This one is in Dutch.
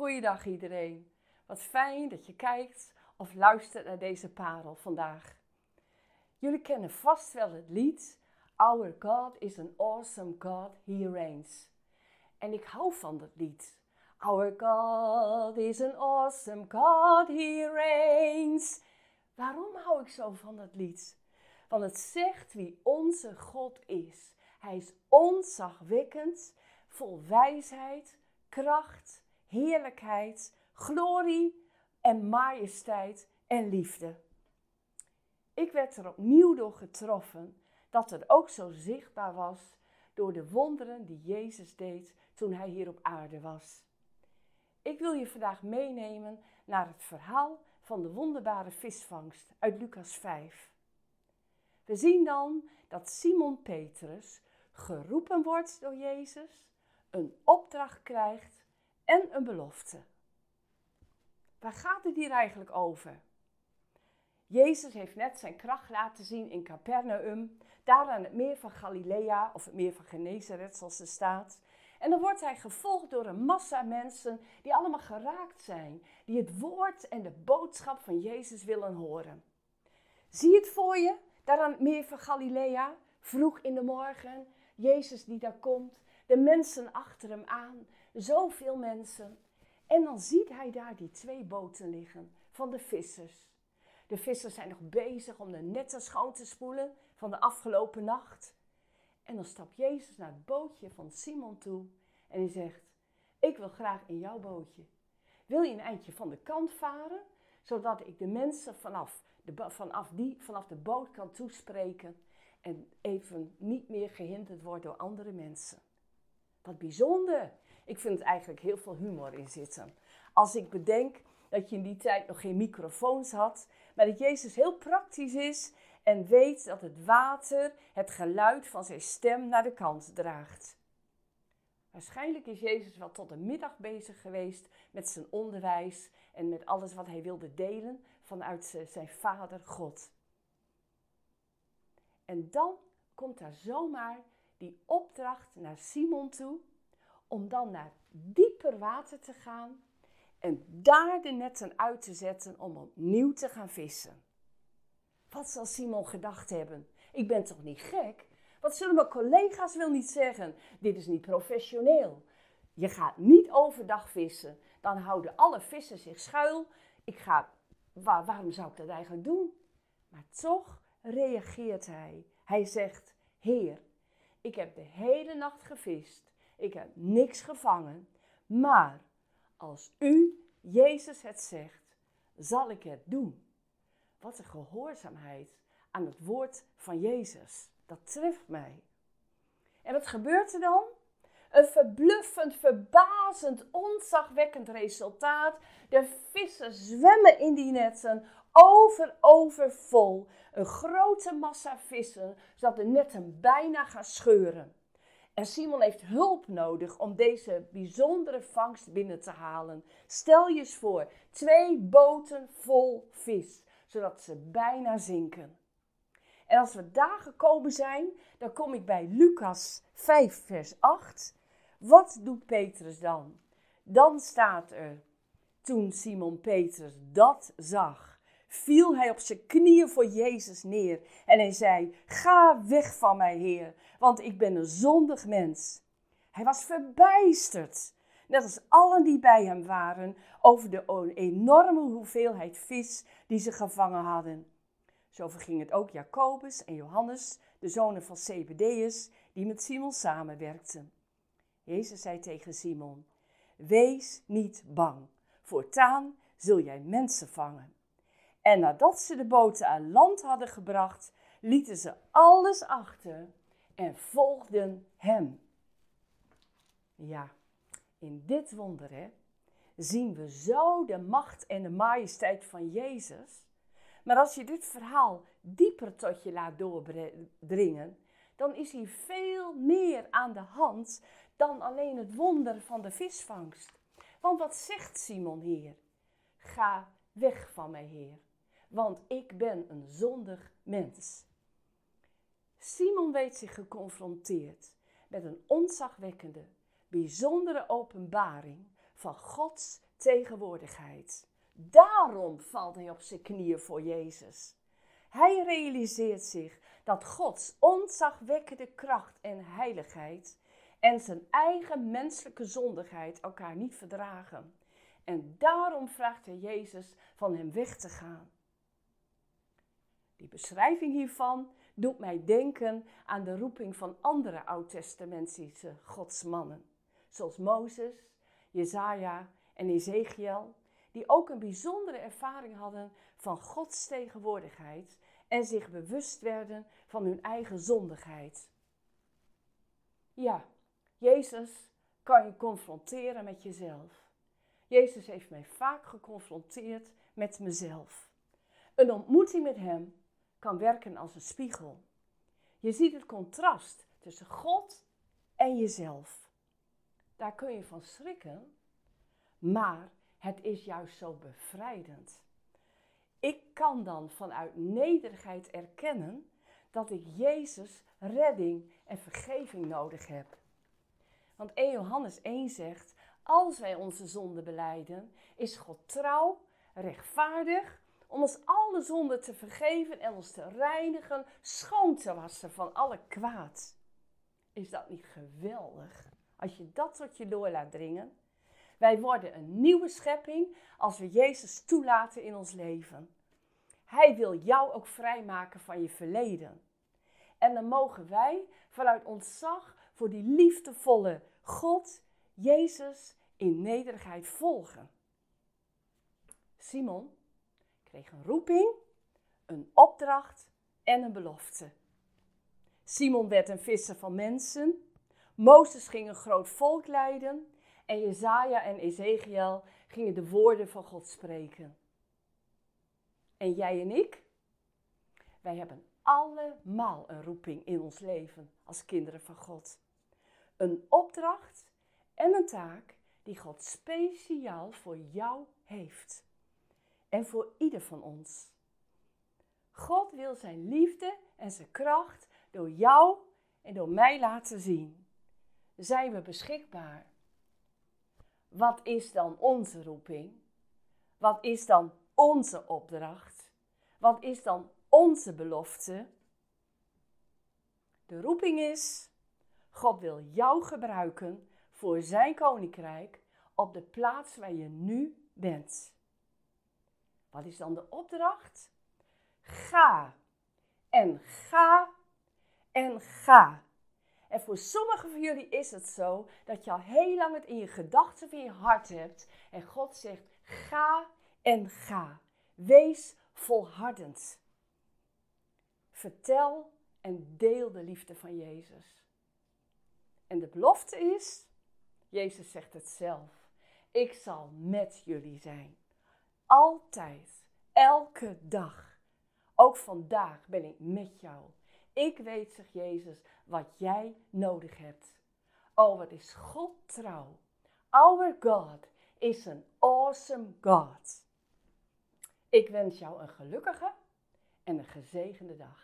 Goeiedag iedereen. Wat fijn dat je kijkt of luistert naar deze parel vandaag. Jullie kennen vast wel het lied Our God is an awesome God, He reigns. En ik hou van dat lied. Our God is an awesome God, He reigns. Waarom hou ik zo van dat lied? Want het zegt wie onze God is. Hij is onzagwekkend, vol wijsheid, kracht, heerlijkheid, glorie en majesteit en liefde. Ik werd er opnieuw door getroffen dat het ook zo zichtbaar was door de wonderen die Jezus deed toen hij hier op aarde was. Ik wil je vandaag meenemen naar het verhaal van de wonderbare visvangst uit Lucas 5. We zien dan dat Simon Petrus geroepen wordt door Jezus, een opdracht krijgt en een belofte. Waar gaat het hier eigenlijk over? Jezus heeft net zijn kracht laten zien in Capernaum, daar aan het meer van Galilea of het meer van Genezeret zoals er staat. En dan wordt hij gevolgd door een massa mensen die allemaal geraakt zijn, die het woord en de boodschap van Jezus willen horen. Zie het voor je, daar aan het meer van Galilea, vroeg in de morgen, Jezus die daar komt, de mensen achter hem aan, zoveel mensen. En dan ziet hij daar die twee boten liggen van de vissers. De vissers zijn nog bezig om de netten schoon te spoelen van de afgelopen nacht. En dan stapt Jezus naar het bootje van Simon toe en hij zegt: Ik wil graag in jouw bootje. Wil je een eindje van de kant varen, zodat ik de mensen vanaf de, vanaf die, vanaf de boot kan toespreken en even niet meer gehinderd wordt door andere mensen? Wat bijzonder. Ik vind het eigenlijk heel veel humor in zitten. Als ik bedenk dat je in die tijd nog geen microfoons had, maar dat Jezus heel praktisch is en weet dat het water het geluid van zijn stem naar de kant draagt. Waarschijnlijk is Jezus wel tot de middag bezig geweest met zijn onderwijs en met alles wat hij wilde delen vanuit zijn Vader God. En dan komt daar zomaar die opdracht naar Simon toe om dan naar dieper water te gaan en daar de netten uit te zetten om opnieuw te gaan vissen. Wat zal Simon gedacht hebben? Ik ben toch niet gek? Wat zullen mijn collega's wel niet zeggen? Dit is niet professioneel. Je gaat niet overdag vissen. Dan houden alle vissen zich schuil. Ik ga, waarom zou ik dat eigenlijk doen? Maar toch reageert hij. Hij zegt: Heer, ik heb de hele nacht gevist. Ik heb niks gevangen. Maar als u, Jezus, het zegt, zal ik het doen. Wat een gehoorzaamheid aan het woord van Jezus. Dat treft mij. En wat gebeurt er dan? Een verbluffend, verbazend, ontzagwekkend resultaat. De vissen zwemmen in die netten over, over vol. Een grote massa vissen, zodat de netten bijna gaan scheuren. En Simon heeft hulp nodig om deze bijzondere vangst binnen te halen. Stel je eens voor, twee boten vol vis, zodat ze bijna zinken. En als we daar gekomen zijn, dan kom ik bij Lucas 5, vers 8. Wat doet Petrus dan? Dan staat er, toen Simon Petrus dat zag, viel hij op zijn knieën voor Jezus neer en hij zei: Ga weg van mij, Heer, want ik ben een zondig mens. Hij was verbijsterd, net als allen die bij hem waren, over de enorme hoeveelheid vis die ze gevangen hadden. Zo verging het ook Jacobus en Johannes, de zonen van Zebedeus, die met Simon samenwerkten. Jezus zei tegen Simon: Wees niet bang, voortaan zul jij mensen vangen. En nadat ze de boten aan land hadden gebracht, lieten ze alles achter en volgden hem. Ja, in dit wonder hè, zien we zo de macht en de majesteit van Jezus. Maar als je dit verhaal dieper tot je laat doordringen, dan is hier veel meer aan de hand dan alleen het wonder van de visvangst. Want wat zegt Simon hier? Ga weg van mij, Heer want ik ben een zondig mens. Simon weet zich geconfronteerd met een ontzagwekkende, bijzondere openbaring van Gods tegenwoordigheid. Daarom valt hij op zijn knieën voor Jezus. Hij realiseert zich dat Gods ontzagwekkende kracht en heiligheid en zijn eigen menselijke zondigheid elkaar niet verdragen. En daarom vraagt hij Jezus van hem weg te gaan. Die beschrijving hiervan doet mij denken aan de roeping van andere oud-testamentische godsmannen, zoals Mozes, Jezaja en Ezekiel, die ook een bijzondere ervaring hadden van Gods tegenwoordigheid en zich bewust werden van hun eigen zondigheid. Ja, Jezus kan je confronteren met jezelf. Jezus heeft mij vaak geconfronteerd met mezelf. Een ontmoeting met Hem kan werken als een spiegel. Je ziet het contrast tussen God en jezelf. Daar kun je van schrikken, maar het is juist zo bevrijdend. Ik kan dan vanuit nederigheid erkennen dat ik Jezus redding en vergeving nodig heb. Want 1 Johannes 1 zegt: Als wij onze zonde beleiden, is God trouw, rechtvaardig om ons alle zonden te vergeven en ons te reinigen, schoon te wassen van alle kwaad. Is dat niet geweldig? Als je dat tot je door laat dringen. Wij worden een nieuwe schepping als we Jezus toelaten in ons leven. Hij wil jou ook vrijmaken van je verleden. En dan mogen wij vanuit ontzag voor die liefdevolle God, Jezus, in nederigheid volgen. Simon kreeg een roeping, een opdracht en een belofte. Simon werd een visser van mensen. Mozes ging een groot volk leiden. En Jezaja en Ezekiel gingen de woorden van God spreken. En jij en ik? Wij hebben allemaal een roeping in ons leven als kinderen van God. Een opdracht en een taak die God speciaal voor jou heeft. En voor ieder van ons. God wil zijn liefde en zijn kracht door jou en door mij laten zien. Zijn we beschikbaar? Wat is dan onze roeping? Wat is dan onze opdracht? Wat is dan onze belofte? De roeping is: God wil jou gebruiken voor zijn koninkrijk op de plaats waar je nu bent. Wat is dan de opdracht? Ga en ga en ga. En voor sommigen van jullie is het zo dat je al heel lang het in je gedachten of in je hart hebt. En God zegt: ga en ga. Wees volhardend. Vertel en deel de liefde van Jezus. En de belofte is: Jezus zegt het zelf. Ik zal met jullie zijn. Altijd, elke dag. Ook vandaag ben ik met jou. Ik weet, zegt Jezus, wat jij nodig hebt. Oh, wat is God trouw. Our God is een awesome God. Ik wens jou een gelukkige en een gezegende dag.